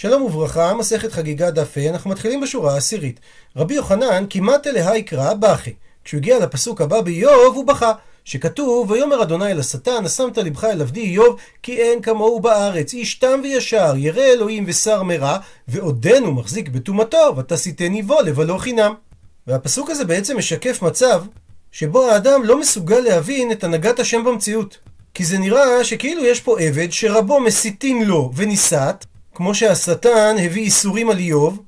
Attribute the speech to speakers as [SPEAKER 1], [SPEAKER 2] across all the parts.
[SPEAKER 1] שלום וברכה, מסכת חגיגה דף ה', אנחנו מתחילים בשורה העשירית. רבי יוחנן כמעט אליה יקרא בכי. כשהוא הגיע לפסוק הבא באיוב, הוא בכה. שכתוב, ויאמר אדוני אל השטן, אשמת לבך אל עבדי איוב, כי אין כמוהו בארץ, איש תם וישר, ירא אלוהים ושר מרע, ועודנו מחזיק בטומאתו, ותסיתני בו לבלו חינם. והפסוק הזה בעצם משקף מצב שבו האדם לא מסוגל להבין את הנהגת השם במציאות. כי זה נראה שכאילו יש פה עבד שרבו מסיתים לו וניסת, כמו שהשטן הביא איסורים על איוב,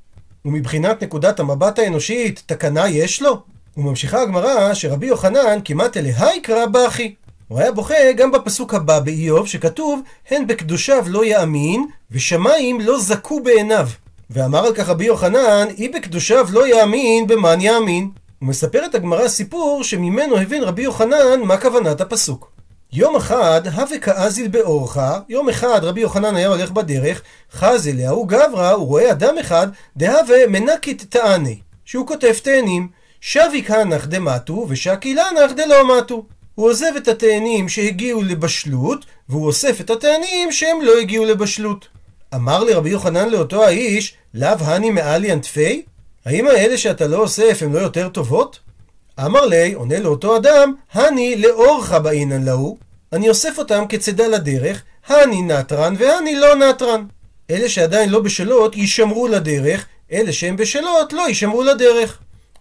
[SPEAKER 1] ומבחינת נקודת המבט האנושית, תקנה יש לו? וממשיכה הגמרא שרבי יוחנן כמעט אליה יקרא בכי. הוא היה בוכה גם בפסוק הבא באיוב, שכתוב, הן בקדושיו לא יאמין, ושמיים לא זכו בעיניו. ואמר על כך רבי יוחנן, אי בקדושיו לא יאמין, במאן יאמין. ומספרת הגמרא סיפור שממנו הבין רבי יוחנן מה כוונת הפסוק. יום אחד, הווה כאזיל באורחה, יום אחד רבי יוחנן היה הולך בדרך, חז אליה גברא, הוא רואה אדם אחד, דהווה מנקית תעני, שהוא כותב תאנים, שביק הנח דמטו, ושקי לנח דלא מתו. הוא עוזב את התאנים שהגיעו לבשלות, והוא אוסף את התאנים שהם לא הגיעו לבשלות. אמר לרבי יוחנן לאותו האיש, לאו הני מעלי אנטפי? האם האלה שאתה לא אוסף הן לא יותר טובות? אמר לי, עונה לאותו אדם, הני לאורך באינן להו, אני אוסף אותם כצידה לדרך, הני נטרן והני לא נטרן. אלה שעדיין לא בשלות יישמרו לדרך, אלה שהם בשלות לא יישמרו לדרך.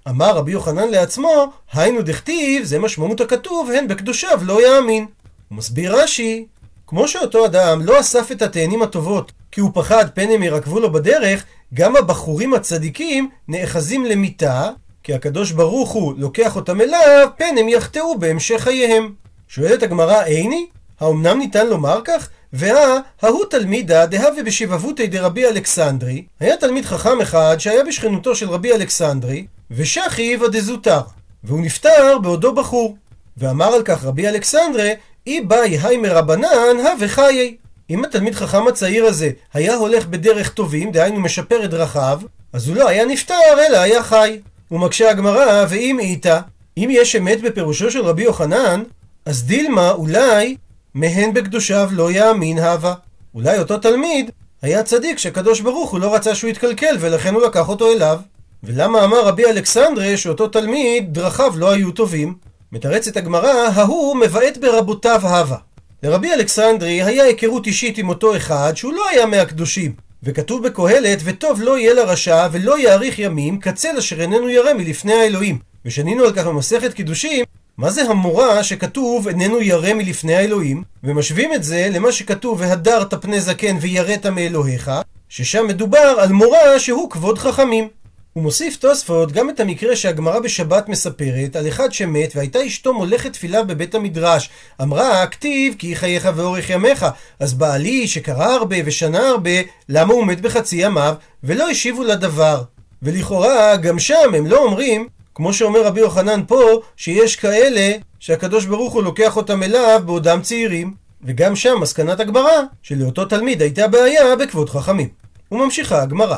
[SPEAKER 1] אמר רבי יוחנן לעצמו, היינו דכתיב, זה משמעות הכתוב, הן בקדושיו לא יאמין. הוא מסביר רש"י, כמו שאותו אדם לא אסף את התאנים הטובות, כי הוא פחד פן הם ירקבו לו בדרך, גם הבחורים הצדיקים נאחזים למיתה, כי הקדוש ברוך הוא לוקח אותם אליו, פן הם יחטאו בהמשך חייהם. שואלת הגמרא, איני? האומנם ניתן לומר כך? והא, ההוא תלמידה דהווה בשבבותי דרבי אלכסנדרי, היה תלמיד חכם אחד שהיה בשכנותו של רבי אלכסנדרי, ושכיב הדזוטר, והוא נפטר בעודו בחור. ואמר על כך רבי אלכסנדרי, אי באי היי מרבנן, הווה חיי. אם התלמיד חכם הצעיר הזה היה הולך בדרך טובים, דהיינו משפר את דרכיו, אז הוא לא היה נפטר, אלא היה חי. ומקשה הגמרא, ואם איתה, אם יש אמת בפירושו של רבי יוחנן, אז דילמה אולי מהן בקדושיו לא יאמין הווה. אולי אותו תלמיד היה צדיק שקדוש ברוך הוא לא רצה שהוא יתקלקל ולכן הוא לקח אותו אליו. ולמה אמר רבי אלכסנדרה שאותו תלמיד דרכיו לא היו טובים? מתרצת הגמרא, ההוא מבעט ברבותיו הווה. לרבי אלכסנדרי היה היכרות אישית עם אותו אחד שהוא לא היה מהקדושים. וכתוב בקהלת, וטוב לא יהיה לרשע ולא יאריך ימים כצל אשר איננו ירא מלפני האלוהים. ושנינו על כך במסכת קידושין, מה זה המורה שכתוב איננו ירא מלפני האלוהים? ומשווים את זה למה שכתוב והדרת פני זקן ויראת מאלוהיך, ששם מדובר על מורה שהוא כבוד חכמים. הוא מוסיף תוספות גם את המקרה שהגמרא בשבת מספרת על אחד שמת והייתה אשתו מולכת תפילה בבית המדרש. אמרה, כתיב כי חייך ואורך ימיך. אז בעלי שקרא הרבה ושנה הרבה, למה הוא מת בחצי ימיו? ולא השיבו לדבר. ולכאורה גם שם הם לא אומרים כמו שאומר רבי יוחנן פה, שיש כאלה שהקדוש ברוך הוא לוקח אותם אליו בעודם צעירים. וגם שם מסקנת הגמרא, שלאותו תלמיד הייתה בעיה בכבוד חכמים. וממשיכה הגמרא.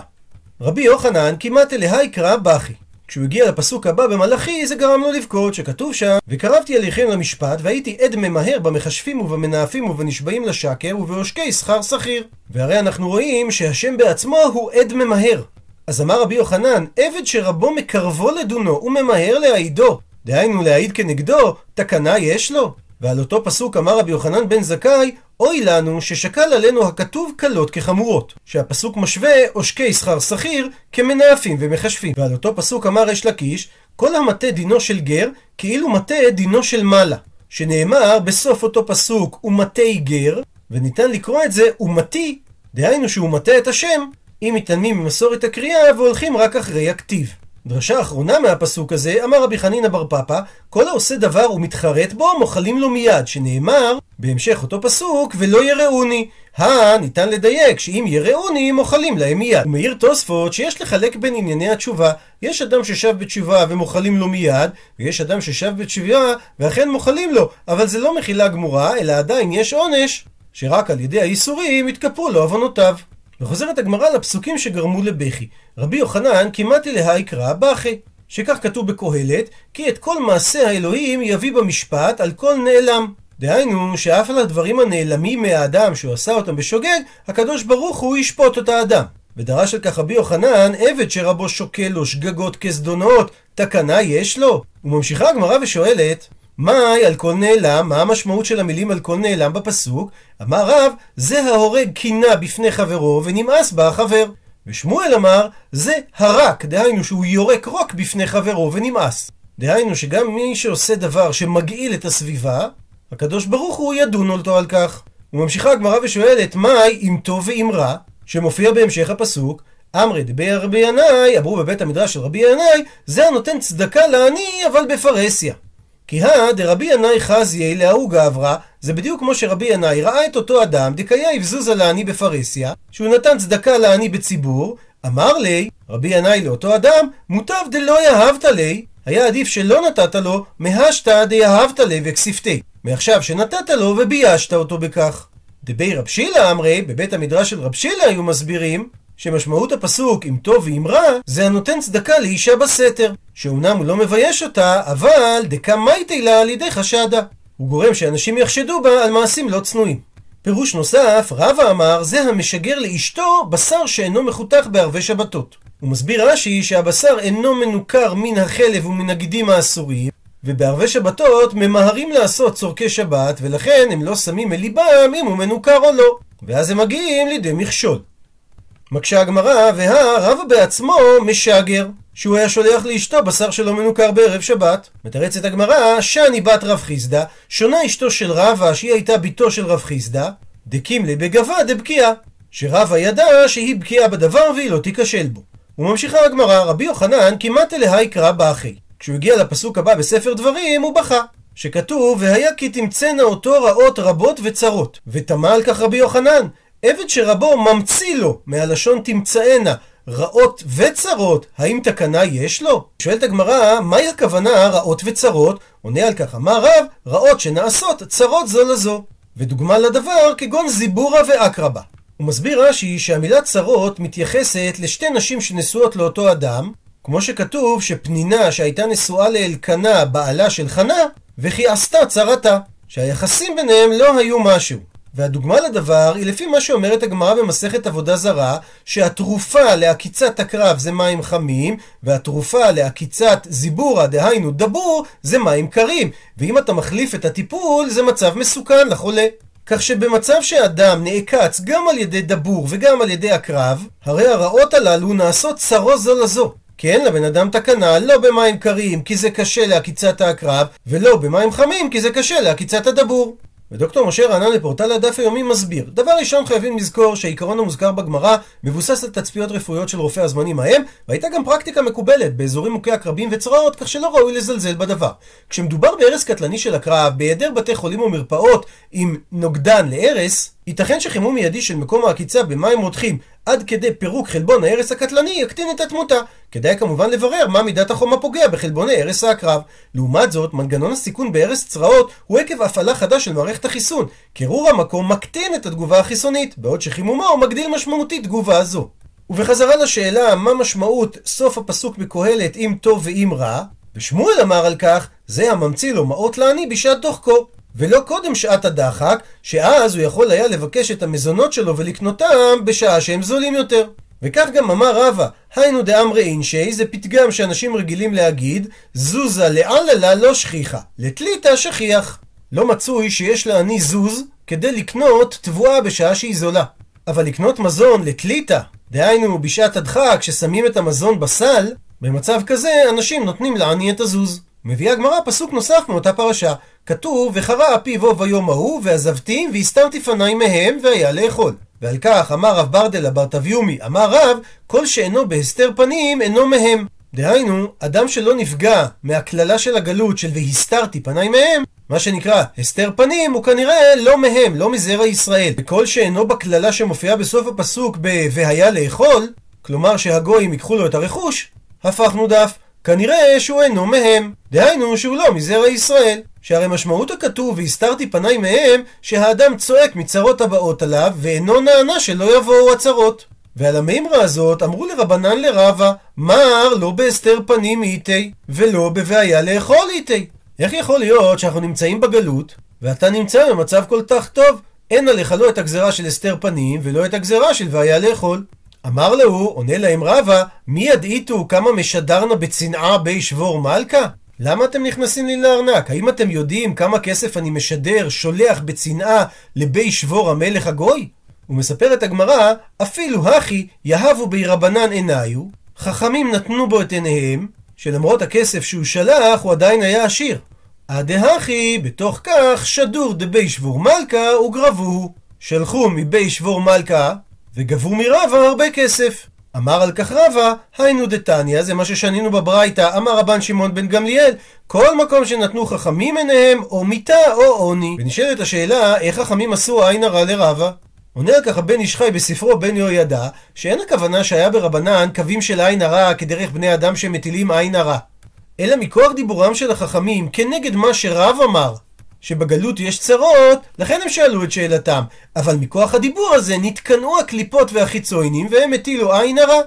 [SPEAKER 1] רבי יוחנן כמעט אליה יקרא בכי. כשהוא הגיע לפסוק הבא במלאכי, זה גרם לו לבכות, שכתוב שם, וקרבתי אליכם למשפט, והייתי עד ממהר במכשפים ובמנאפים ובנשבעים לשקר, ובעושקי שכר שכיר. והרי אנחנו רואים שהשם בעצמו הוא עד ממהר. אז אמר רבי יוחנן, עבד שרבו מקרבו לדונו וממהר להעידו, דהיינו להעיד כנגדו, תקנה יש לו? ועל אותו פסוק אמר רבי יוחנן בן זכאי, אוי לנו ששקל עלינו הכתוב קלות כחמורות. שהפסוק משווה עושקי שכר שכיר כמנאפים ומכשפים. ועל אותו פסוק אמר אש לקיש, כל המטה דינו של גר, כאילו מטה דינו של מעלה. שנאמר בסוף אותו פסוק, ומטי גר, וניתן לקרוא את זה, ומטי, דהיינו שהוא מטה את השם, אם מתעלמים ממסורת הקריאה והולכים רק אחרי הכתיב. דרשה אחרונה מהפסוק הזה, אמר רבי חנינא בר פפא, כל העושה דבר ומתחרט בו, מוחלים לו מיד, שנאמר, בהמשך אותו פסוק, ולא יראוני. הא, ניתן לדייק, שאם יראוני, מוחלים להם מיד. ומעיר תוספות שיש לחלק בין ענייני התשובה. יש אדם ששב בתשובה ומוחלים לו מיד, ויש אדם ששב בתשובה ואכן מוחלים לו, אבל זה לא מחילה גמורה, אלא עדיין יש עונש, שרק על ידי האיסורים יתכפו לו עוונותיו. וחוזרת הגמרא לפסוקים שגרמו לבכי. רבי יוחנן כמעט אליה יקרא בכי. שכך כתוב בקהלת, כי את כל מעשה האלוהים יביא במשפט על כל נעלם. דהיינו, שאף על הדברים הנעלמים מהאדם שהוא עשה אותם בשוגג, הקדוש ברוך הוא ישפוט את האדם. ודרש על כך רבי יוחנן, עבד שרבו שוקל לו שגגות כזדונות, תקנה יש לו? וממשיכה הגמרא ושואלת, מאי על כל נעלם, מה המשמעות של המילים על כל נעלם בפסוק? אמר רב, זה ההורג קינה בפני חברו ונמאס בה החבר. ושמואל אמר, זה הרק, דהיינו שהוא יורק רוק בפני חברו ונמאס. דהיינו שגם מי שעושה דבר שמגעיל את הסביבה, הקדוש ברוך הוא ידון אותו על כך. וממשיכה הגמרא ושואלת, מהי אם טוב ואם רע? שמופיע בהמשך הפסוק, אמרי דבי רבי ינאי, אמרו בבית המדרש של רבי ינאי, זה הנותן צדקה לעני, אבל בפרהסיה. כי הא דרבי ינאי חזיי להוא גברא, זה בדיוק כמו שרבי ינאי ראה את אותו אדם דקאי אבזוזה לעני בפרהסיה, שהוא נתן צדקה לעני בציבור, אמר לי, רבי ינאי לאותו אדם, מוטב דלא יהבת לי, היה עדיף שלא נתת לו, מהשתא דיהבת לי וכסיפתי. מעכשיו שנתת לו וביישת אותו בכך. דבי רב שילה אמרי, בבית המדרש של רב שילה היו מסבירים, שמשמעות הפסוק אם טוב ואם רע, זה הנותן צדקה לאישה בסתר, שאומנם הוא לא מבייש אותה, אבל דקה מייטי לה על ידי חשדה. הוא גורם שאנשים יחשדו בה על מעשים לא צנועים. פירוש נוסף, רבא אמר, זה המשגר לאשתו בשר שאינו מחותך בערבי שבתות. הוא מסביר רש"י שהבשר אינו מנוכר מן החלב ומן הגידים האסורים, ובערבי שבתות ממהרים לעשות צורכי שבת, ולכן הם לא שמים אל ליבם אם הוא מנוכר או לא. ואז הם מגיעים לידי מכשול. מקשה הגמרא, והא רבא בעצמו משגר, שהוא היה שולח לאשתו בשר שלא מנוכר בערב שבת. מתרצת הגמרא, שאני בת רב חיסדא, שונה אשתו של רבא, שהיא הייתה בתו של רב חיסדא, דקימלי בגבה דבקיעה. שרבא ידע שהיא בקיעה בדבר והיא לא תיכשל בו. וממשיכה הגמרא, רבי יוחנן כמעט אליה יקרא באחי. כשהוא הגיע לפסוק הבא בספר דברים, הוא בכה. שכתוב, והיה כי תמצאנה אותו רעות רבות וצרות. ותמה על כך רבי יוחנן, עבד שרבו ממציא לו, מהלשון תמצאנה, רעות וצרות, האם תקנה יש לו? שואלת הגמרא, מהי הכוונה רעות וצרות? עונה על כך, אמר רב, רעות שנעשות צרות זו לזו. ודוגמה לדבר כגון זיבורה ואקרבה. הוא מסביר רש"י שהמילה צרות מתייחסת לשתי נשים שנשואות לאותו אדם, כמו שכתוב שפנינה שהייתה נשואה לאלקנה, בעלה של חנה, וכי עשתה צרתה, שהיחסים ביניהם לא היו משהו. והדוגמה לדבר היא לפי מה שאומרת הגמרא במסכת עבודה זרה, שהתרופה לעקיצת הקרב זה מים חמים, והתרופה לעקיצת זיבורה, דהיינו דבור, זה מים קרים. ואם אתה מחליף את הטיפול, זה מצב מסוכן לחולה. כך שבמצב שאדם נעקץ גם על ידי דבור וגם על ידי הקרב, הרי הרעות הללו נעשות צרו זו לזו. כן, לבן אדם תקנה לא במים קרים כי זה קשה לעקיצת העקרב, ולא במים חמים כי זה קשה לעקיצת הדבור. ודוקטור משה רענן לפורטל הדף היומי מסביר דבר ראשון חייבים לזכור שהעיקרון המוזכר בגמרא מבוסס על תצפיות רפואיות של רופאי הזמנים ההם והייתה גם פרקטיקה מקובלת באזורים מוכי עקרבים וצרעות כך שלא ראוי לזלזל בדבר. כשמדובר בהרס קטלני של הקרב בהיעדר בתי חולים ומרפאות עם נוגדן להרס ייתכן שחימום מיידי של מקום העקיצה במים רותחים עד כדי פירוק חלבון ההרס הקטלני יקטין את התמותה. כדאי כמובן לברר מה מידת החום הפוגע בחלבוני הרס העקרב. לעומת זאת, מנגנון הסיכון בהרס צרעות הוא עקב הפעלה חדה של מערכת החיסון. קירור המקום מקטין את התגובה החיסונית, בעוד שחימומו מגדיל משמעותית תגובה זו. ובחזרה לשאלה מה משמעות סוף הפסוק בקהלת אם טוב ואם רע, ושמואל אמר על כך, זה הממציא לו מעות לעני בשעת דוחקו. ולא קודם שעת הדחק, שאז הוא יכול היה לבקש את המזונות שלו ולקנותם בשעה שהם זולים יותר. וכך גם אמר רבא, היינו דאמרי אינשי, זה פתגם שאנשים רגילים להגיד, זוזה לעללה לא שכיחה, לתליתה שכיח. לא מצוי שיש לעני זוז כדי לקנות תבואה בשעה שהיא זולה. אבל לקנות מזון לתליתה, דהיינו בשעת הדחק כששמים את המזון בסל, במצב כזה אנשים נותנים לעני את הזוז. מביאה הגמרא פסוק נוסף מאותה פרשה. כתוב, וחרה אפי בו ביום ההוא, ועזבתים, והסתרתי פניי מהם, והיה לאכול. ועל כך אמר רב ברדלה בר תביומי, אמר רב, כל שאינו בהסתר פנים, אינו מהם. דהיינו, אדם שלא נפגע מהקללה של הגלות של והסתרתי פניי מהם, מה שנקרא הסתר פנים, הוא כנראה לא מהם, לא מזרע ישראל. וכל שאינו בקללה שמופיעה בסוף הפסוק ב"והיה לאכול", כלומר שהגויים ייקחו לו את הרכוש, הפכנו דף. כנראה שהוא אינו מהם. דהיינו שהוא לא מזרע ישראל. שהרי משמעות הכתוב והסתרתי פניי מהם שהאדם צועק מצרות הבאות עליו ואינו נענה שלא יבואו הצרות. ועל המימרה הזאת אמרו לרבנן לרבה מר לא בהסתר פנים איתי ולא בבעיה לאכול איתי. איך יכול להיות שאנחנו נמצאים בגלות ואתה נמצא במצב כל כך טוב אין עליך לא את הגזרה של הסתר פנים ולא את הגזרה של בעיה לאכול. אמר להו, עונה להם רבא, מי ידעיתו כמה משדרנה בצנעה בי שבור מלכה? למה אתם נכנסים לי לארנק? האם אתם יודעים כמה כסף אני משדר, שולח בצנעה לבי שבור המלך הגוי? ומספרת הגמרא, אפילו הכי יהבו בי רבנן עיניו, חכמים נתנו בו את עיניהם, שלמרות הכסף שהוא שלח, הוא עדיין היה עשיר. הדהכי, בתוך כך, שדור דבי שבור מלכה וגרבו. שלחו מבי שבור מלכה, וגבו מרבה הרבה כסף. אמר על כך רבא, היינו דתניא, זה מה ששנינו בברייתא, אמר רבן שמעון בן גמליאל, כל מקום שנתנו חכמים עיניהם, או מיתה או עוני. ונשאלת השאלה, איך חכמים עשו עין הרע לרבא? עונה על כך הבן איש חי בספרו בן יהוידע, שאין הכוונה שהיה ברבנן קווים של עין הרע כדרך בני אדם שמטילים עין הרע. אלא מכוח דיבורם של החכמים כנגד מה שרב אמר, שבגלות יש צרות, לכן הם שאלו את שאלתם. אבל מכוח הדיבור הזה נתקנאו הקליפות והחיצוינים והם הטילו עין הרע.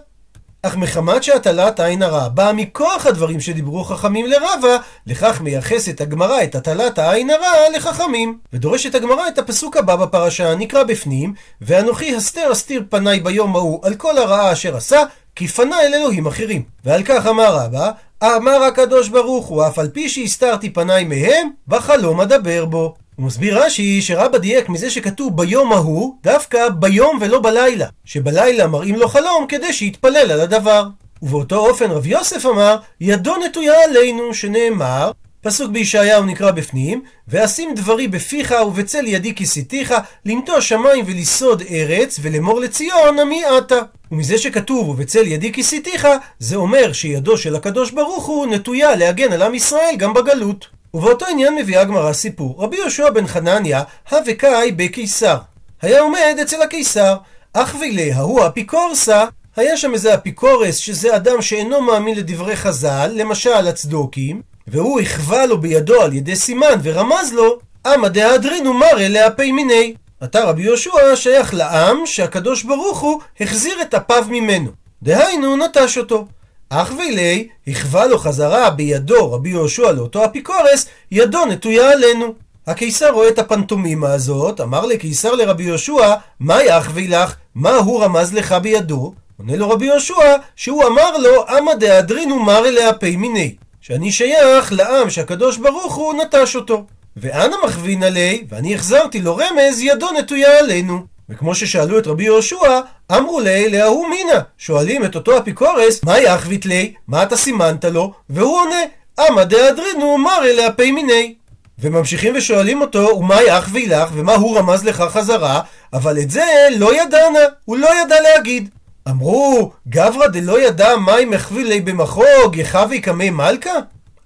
[SPEAKER 1] אך מחמת שהטלת עין הרע באה מכוח הדברים שדיברו חכמים לרבה, לכך מייחסת הגמרא את הטלת העין הרע לחכמים. ודורשת הגמרא את הפסוק הבא בפרשה, נקרא בפנים, ואנוכי הסתר אסתיר פניי ביום ההוא על כל הרעה אשר עשה, כי פנה אל אלוהים אחרים. ועל כך אמר רבא, אמר הקדוש ברוך הוא, אף על פי שהסתרתי פניי מהם, בחלום אדבר בו. הוא מסביר רש"י שרבא דייק מזה שכתוב ביום ההוא, דווקא ביום ולא בלילה. שבלילה מראים לו חלום כדי שיתפלל על הדבר. ובאותו אופן רב יוסף אמר, ידו נטויה עלינו, שנאמר, פסוק בישעיהו נקרא בפנים, ואשים דברי בפיך ובצל ידי כיסיתיך, למטוע שמיים ולסוד ארץ, ולאמור לציון עמי עתה. ומזה שכתוב ובצל ידי כיסיתיך, זה אומר שידו של הקדוש ברוך הוא נטויה להגן על עם ישראל גם בגלות. ובאותו עניין מביאה הגמרא סיפור. רבי יהושע בן חנניה, הווה קאי בקיסר. היה עומד אצל הקיסר, אך וילה ההוא אפיקורסה, היה שם איזה אפיקורס, שזה אדם שאינו מאמין לדברי חז"ל, למשל הצדוקים, והוא הכווה לו בידו על ידי סימן ורמז לו, עמא דהדרינו מרא להפי מיני. אתה רבי יהושע שייך לעם שהקדוש ברוך הוא החזיר את אפיו ממנו. דהיינו נטש אותו. אך וילי, הכווה לו חזרה בידו רבי יהושע לאותו אפיקורס, ידו נטויה עלינו. הקיסר רואה את הפנטומימה הזאת, אמר לקיסר לרבי יהושע, מה יחווי לך? מה הוא רמז לך בידו? עונה לו רבי יהושע, שהוא אמר לו, אמא דאדרינו מר אליה פי מיני. שאני שייך לעם שהקדוש ברוך הוא נטש אותו. ואנה מכווין עלי, ואני החזרתי לו רמז, ידו נטויה עלינו. וכמו ששאלו את רבי יהושע, אמרו לי להוא מינה. שואלים את אותו אפיקורס, מה יחבית לי? מה אתה סימנת לו? והוא עונה, אמא דאדרינו מר אליה פי מיני. וממשיכים ושואלים אותו, ומה יחווי לך, ומה הוא רמז לך חזרה, אבל את זה לא ידענה, הוא לא ידע להגיד. אמרו, גברא דלא ידע מים החביא לי במחוג, יחבי קמי מלכה?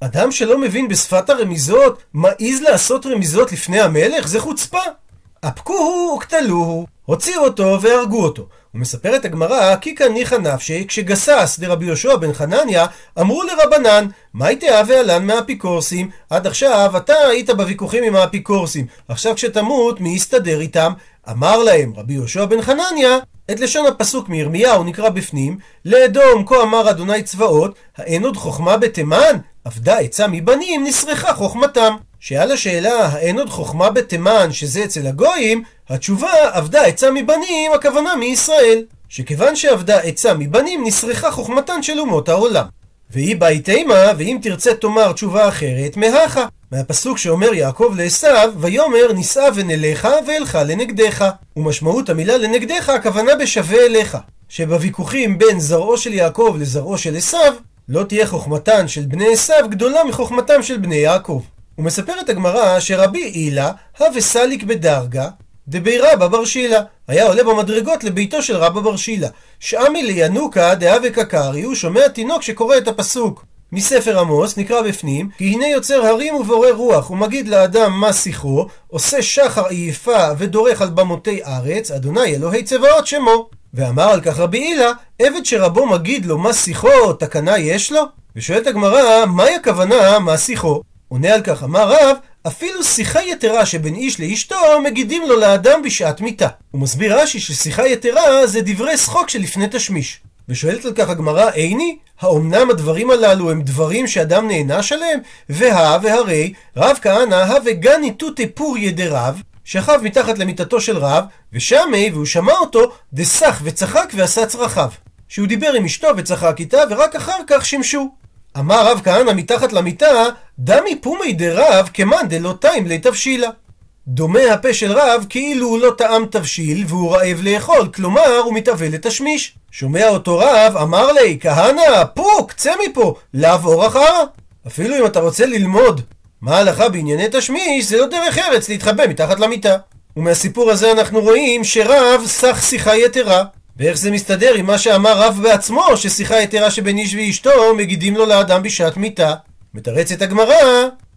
[SPEAKER 1] אדם שלא מבין בשפת הרמיזות, מעז לעשות רמיזות לפני המלך? זה חוצפה. אפקוהו וקטלוהו, הוציאו אותו והרגו אותו. ומספרת הגמרא, כי כאן ניחא נפשי, כשגסס דרבי יהושע בן חנניה, אמרו לרבנן, מה יתאה ועלן מהאפיקורסים? עד עכשיו אתה היית בוויכוחים עם האפיקורסים, עכשיו כשתמות, מי יסתדר איתם? אמר להם רבי יהושע בן חנניה, את לשון הפסוק מירמיהו נקרא בפנים, לאדום כה אמר אדוני צבאות, האין עוד חוכמה בתימן? אבדה עצה מבנים, נסרחה חוכמתם. שעל השאלה האין עוד חוכמה בתימן, שזה אצל הגויים, התשובה אבדה עצה מבנים, הכוונה מישראל. שכיוון שאבדה עצה מבנים, נסרחה חוכמתן של אומות העולם. והיא באי תימה, ואם תרצה תאמר תשובה אחרת, מהכה. מהפסוק שאומר יעקב לעשו, ויאמר נישא ונלכה ואלכה לנגדך. ומשמעות המילה לנגדך הכוונה בשווה אליך. שבוויכוחים בין זרעו של יעקב לזרעו של עשו, לא תהיה חוכמתן של בני עשו גדולה מחוכמתם של בני יעקב. ומספרת הגמרא שרבי הילה, הווה סליק בדרגה, דבי רבא בר שילה. היה עולה במדרגות לביתו של רבא בר שילה. שעמי לינוקה דהווה קקרי, הוא שומע תינוק שקורא את הפסוק. מספר עמוס נקרא בפנים, כי הנה יוצר הרים ובורא רוח, ומגיד לאדם מה שיחו, עושה שחר עייפה ודורך על במותי ארץ, אדוני אלוהי צבאות שמו. ואמר על כך רבי הילה, עבד שרבו מגיד לו מה שיחו, תקנה יש לו? ושואלת הגמרא, מהי הכוונה מה שיחו? עונה על כך, אמר רב, אפילו שיחה יתרה שבין איש לאשתו מגידים לו לאדם בשעת מיתה. הוא מסביר רש"י ששיחה יתרה זה דברי שחוק שלפני תשמיש. ושואלת על כך הגמרא, איני? האומנם הדברים הללו הם דברים שאדם נענש עליהם? והא והרי רב כהנא הווה גני תותי פור ידי רב, שכב מתחת למיטתו של רב, ושמי, והוא שמע אותו, דסך וצחק ועשה צרכיו. שהוא דיבר עם אשתו וצחק איתה, ורק אחר כך שימשו. אמר רב כהנא מתחת למיטה, דמי פומי דרב כמאן דלא טעים לתבשילה. דומה הפה של רב כאילו הוא לא טעם תבשיל והוא רעב לאכול, כלומר הוא מתאבל לתשמיש. שומע אותו רב, אמר לי, כהנא, פוק, צא מפה, לעבור אחרה. אפילו אם אתה רוצה ללמוד מה ההלכה בענייני תשמיש, זה לא דרך ארץ להתחבא מתחת למיטה. ומהסיפור הזה אנחנו רואים שרב סך שיחה יתרה. ואיך זה מסתדר עם מה שאמר רב בעצמו, ששיחה יתרה שבין איש ואשתו מגידים לו לאדם בשעת מיתה? מתרצת הגמרא,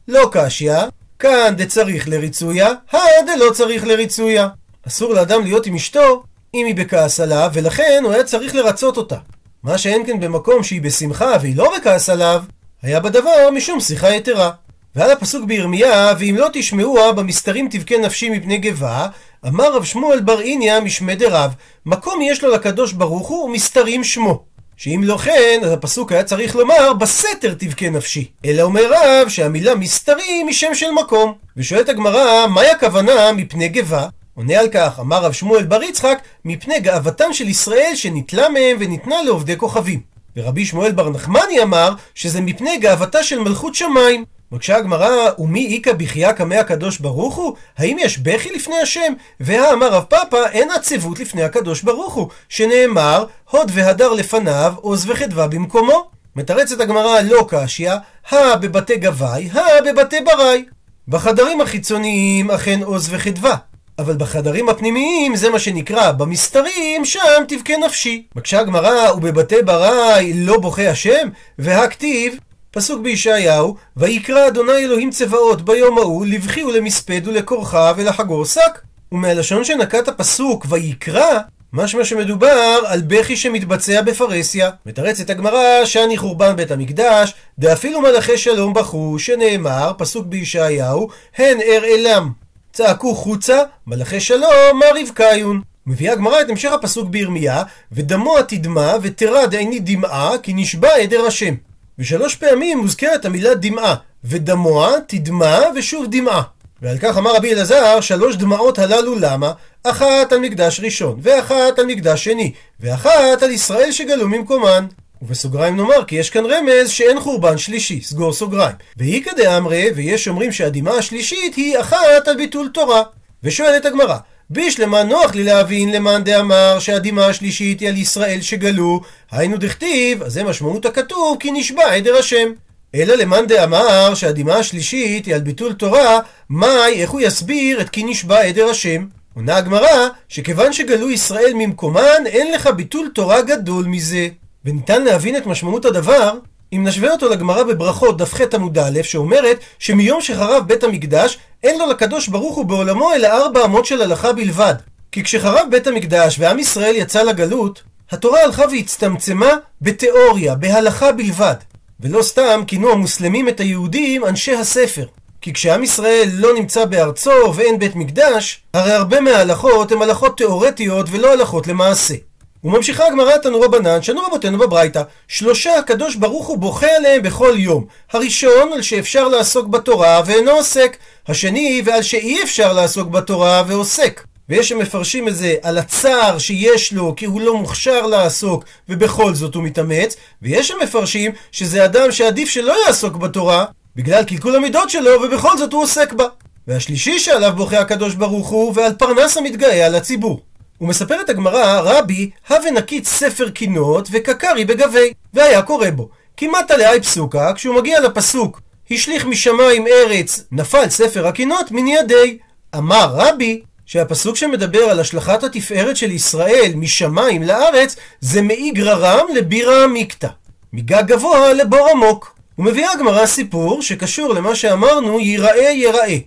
[SPEAKER 1] לא קשיא, כאן דצריך לריצויה, הא דלא צריך לריצויה. אסור לאדם להיות עם אשתו אם היא בכעס עליו, ולכן הוא היה צריך לרצות אותה. מה שאין כן במקום שהיא בשמחה והיא לא בכעס עליו, היה בדבר משום שיחה יתרה. ועל הפסוק בירמיה, ואם לא תשמעוה במסתרים תבכה נפשי מפני גבה, אמר רב שמואל בר איניה משמי דרב, מקום יש לו לקדוש ברוך הוא ומסתרים שמו. שאם לא כן, אז הפסוק היה צריך לומר, בסתר תבכה נפשי. אלא אומר רב שהמילה מסתרים היא שם של מקום. ושואלת הגמרא, מהי הכוונה מפני גבה? עונה על כך, אמר רב שמואל בר יצחק, מפני גאוותם של ישראל שניטלה מהם וניתנה לעובדי כוכבים. ורבי שמואל בר נחמני אמר, שזה מפני גאוותה של מלכות שמיים. מקשה הגמרא, ומי איכא בחייה קמא הקדוש ברוך הוא? האם יש בכי לפני השם? והאמר רב פאפא, אין עצבות לפני הקדוש ברוך הוא, שנאמר, הוד והדר לפניו, עוז וחדווה במקומו. מתרצת הגמרא לא קשיא, הא בבתי גבאי, הא בבתי ברי. בחדרים החיצוניים אכן עוז וחדווה. אבל בחדרים הפנימיים זה מה שנקרא במסתרים, שם תבכה נפשי. מקשה הגמרא, ובבתי ברי לא בוכה השם? והכתיב, פסוק בישעיהו, ויקרא אדוני אלוהים צבאות ביום ההוא לבכי ולמספד ולכורחה ולחגור שק. ומהלשון שנקט הפסוק ויקרא, משמע שמדובר על בכי שמתבצע בפרהסיה. מתרצת הגמרא שאני חורבן בית המקדש, דאפילו מלאכי שלום בכו, שנאמר, פסוק בישעיהו, הן אראלם. צעקו חוצה, מלאכי שלום, מה רבקאיון. מביאה הגמרא את המשך הפסוק בירמיה, ודמוע תדמע ותרד עיני דמעה, כי נשבע עדר השם. ושלוש פעמים מוזכרת המילה דמעה, ודמוע, תדמע, ושוב דמעה. ועל כך אמר רבי אלעזר, שלוש דמעות הללו למה? אחת על מקדש ראשון, ואחת על מקדש שני, ואחת על ישראל שגלו ממקומן. ובסוגריים נאמר כי יש כאן רמז שאין חורבן שלישי, סגור סוגריים. ואיכא דאמרי, ויש אומרים שהדמעה השלישית היא אחת על ביטול תורה. ושואלת הגמרא, בישלמה נוח לי להבין למאן דאמר שהדמעה השלישית היא על ישראל שגלו, היינו דכתיב, אז זה משמעות הכתוב, כי נשבע עדר השם. אלא למאן דאמר שהדמעה השלישית היא על ביטול תורה, מאי, איך הוא יסביר את כי נשבע עדר השם? עונה הגמרא, שכיוון שגלו ישראל ממקומן, אין לך ביטול תורה גדול מזה. וניתן להבין את משמעות הדבר אם נשווה אותו לגמרא בברכות דף ח עמוד א', שאומרת שמיום שחרב בית המקדש, אין לו לקדוש ברוך הוא בעולמו אלא ארבע אמות של הלכה בלבד. כי כשחרב בית המקדש ועם ישראל יצא לגלות, התורה הלכה והצטמצמה בתיאוריה, בהלכה בלבד. ולא סתם כינו המוסלמים את היהודים אנשי הספר. כי כשעם ישראל לא נמצא בארצו ואין בית מקדש, הרי הרבה מההלכות הן הלכות תיאורטיות ולא הלכות למעשה. וממשיכה הגמרא תנו רבנן, שנו רבותינו בברייתא, שלושה הקדוש ברוך הוא בוכה עליהם בכל יום. הראשון, על שאפשר לעסוק בתורה ואינו עוסק. השני, ועל שאי אפשר לעסוק בתורה ועוסק. ויש שמפרשים את זה על הצער שיש לו כי הוא לא מוכשר לעסוק ובכל זאת הוא מתאמץ, ויש שמפרשים שזה אדם שעדיף שלא יעסוק בתורה בגלל קלקול המידות שלו ובכל זאת הוא עוסק בה. והשלישי שעליו בוכה הקדוש ברוך הוא ועל פרנס המתגאה על הציבור. ומספרת הגמרא, רבי, הווה נקיץ ספר קינות וקקרי בגבי, והיה קורא בו. כמעט עלי פסוקה, כשהוא מגיע לפסוק, השליך משמיים ארץ, נפל ספר הקינות מן ידי. אמר רבי, שהפסוק שמדבר על השלכת התפארת של ישראל משמיים לארץ, זה מאיגרא רם לבירא עמיקתא. מגג גבוה לבור עמוק. ומביאה הגמרא סיפור שקשור למה שאמרנו ייראה ייראה.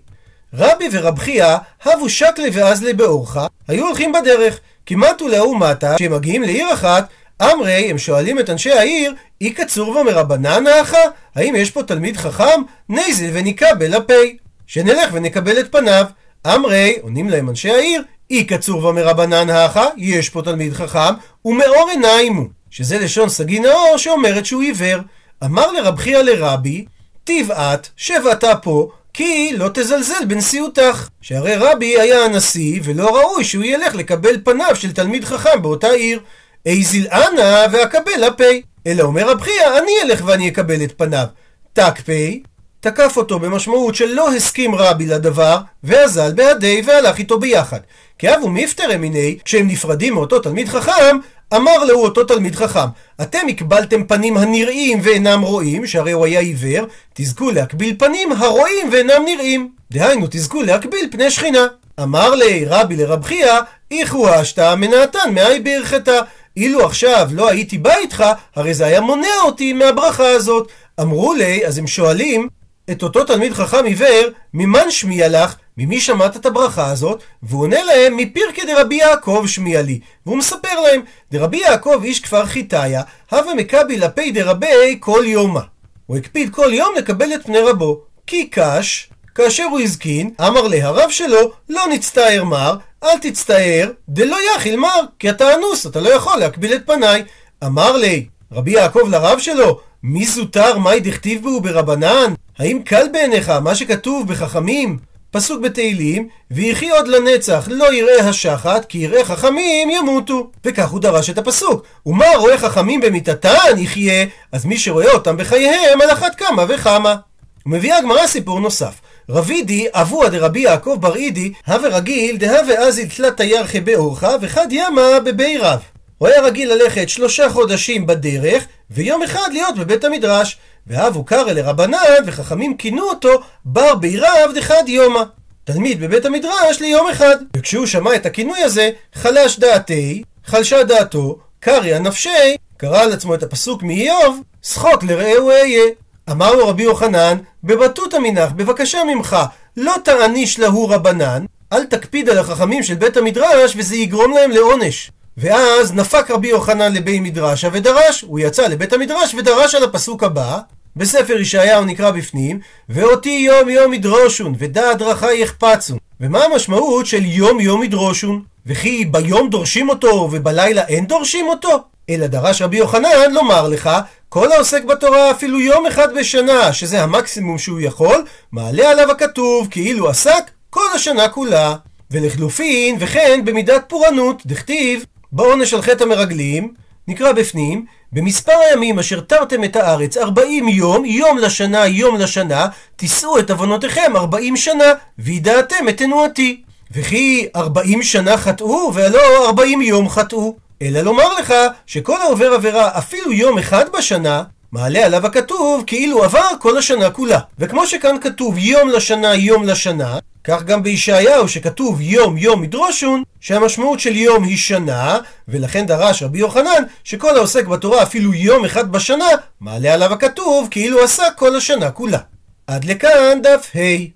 [SPEAKER 1] רבי ורב חייא הבו שקלי ואזלי באורחה, היו הולכים בדרך, כמעט ולאו מטה, כשהם מגיעים לעיר אחת, אמרי, הם שואלים את אנשי העיר, איכא צורבא מרבנן הכא? האם יש פה תלמיד חכם? ניזיל ונקביל אפיה. שנלך ונקבל את פניו. אמרי, עונים להם אנשי העיר, איכא צורבא מרבנן הכא? יש פה תלמיד חכם, ומאור עיניים הוא. שזה לשון סגי נאור שאומרת שהוא עיוור. אמר לרב חייא לרבי, תיב את, שב אתה פה, כי לא תזלזל בנשיאותך. שהרי רבי היה הנשיא, ולא ראוי שהוא ילך לקבל פניו של תלמיד חכם באותה עיר. איזיל אנא ואקבל הפי. אלא אומר רב חייא, אני אלך ואני אקבל את פניו. תק פי, תקף אותו במשמעות שלא הסכים רבי לדבר, ואזל בעדי והלך איתו ביחד. כי אבו מפטר מיני, כשהם נפרדים מאותו תלמיד חכם, אמר לו אותו תלמיד חכם, אתם הקבלתם פנים הנראים ואינם רואים, שהרי הוא היה עיוור, תזכו להקביל פנים הרואים ואינם נראים. דהיינו, תזכו להקביל פני שכינה. אמר לי רבי לרב חייא, איכו אשתא מנעתן מאי ברכתה. אילו עכשיו לא הייתי בא איתך, הרי זה היה מונע אותי מהברכה הזאת. אמרו לי, אז הם שואלים, את אותו תלמיד חכם עיוור, ממן שמיע לך? ממי שמעת את הברכה הזאת? והוא עונה להם, מפירקי דרבי יעקב שמיע לי. והוא מספר להם, דרבי יעקב איש כפר חיטיה, הווה מקבי לפי דרבי כל יומא. הוא הקפיד כל יום לקבל את פני רבו. כי קש, כאשר הוא הזקין, אמר לה הרב שלו, לא נצטער מר, אל תצטער, דלא יחיל מר, כי אתה אנוס, אתה לא יכול להקביל את פניי. אמר לי, רבי יעקב לרב שלו, מי זוטר מאי דכתיב בו ברבנן? האם קל בעיניך מה שכתוב בחכמים? פסוק בתהילים, ויחי עוד לנצח לא יראה השחת, כי יראה חכמים ימותו. וכך הוא דרש את הפסוק. ומה רואה חכמים במיתתן יחיה, אז מי שרואה אותם בחייהם על אחת כמה וכמה. ומביאה הגמרא סיפור נוסף. רבידי אבוה דרבי יעקב בר אידי, הווה רגיל דהווה אזיל תלת תיירכי באורחה וחד ימה בבי רב. הוא היה רגיל ללכת שלושה חודשים בדרך, ויום אחד להיות בבית המדרש. והבו קרא לרבנן, וחכמים כינו אותו בר בירב דחד יומא. תלמיד בבית המדרש ליום אחד. וכשהוא שמע את הכינוי הזה, חלש דעתי, חלשה דעתו, קריא נפשי, קרא על עצמו את הפסוק מאיוב, שחוק לרעהו אהיה. אמר לו רבי יוחנן, בבטות המנח, בבקשה ממך, לא תעניש להו רבנן, אל תקפיד על החכמים של בית המדרש וזה יגרום להם לעונש. ואז נפק רבי יוחנן לבי מדרשה ודרש, הוא יצא לבית המדרש ודרש על הפסוק הבא, בספר ישעיהו נקרא בפנים, ואותי יום יום ידרושון, ודעת דרכי יחפצון. ומה המשמעות של יום יום ידרושון? וכי ביום דורשים אותו ובלילה אין דורשים אותו? אלא דרש רבי יוחנן לומר לך, כל העוסק בתורה אפילו יום אחד בשנה, שזה המקסימום שהוא יכול, מעלה עליו הכתוב כאילו עסק כל השנה כולה. ולחלופין, וכן במידת פורענות, דכתיב, בעונש על חטא המרגלים, נקרא בפנים, במספר הימים אשר תרתם את הארץ ארבעים יום, יום לשנה, יום לשנה, תישאו את עוונותיכם ארבעים שנה, וידעתם את תנועתי. וכי ארבעים שנה חטאו, והלא ארבעים יום חטאו. אלא לומר לך, שכל העובר עבירה אפילו יום אחד בשנה, מעלה עליו הכתוב כאילו עבר כל השנה כולה. וכמו שכאן כתוב יום לשנה, יום לשנה, כך גם בישעיהו שכתוב יום יום ידרושון, שהמשמעות של יום היא שנה, ולכן דרש רבי יוחנן שכל העוסק בתורה אפילו יום אחד בשנה, מעלה עליו הכתוב כאילו עשה כל השנה כולה. עד לכאן דף ה'.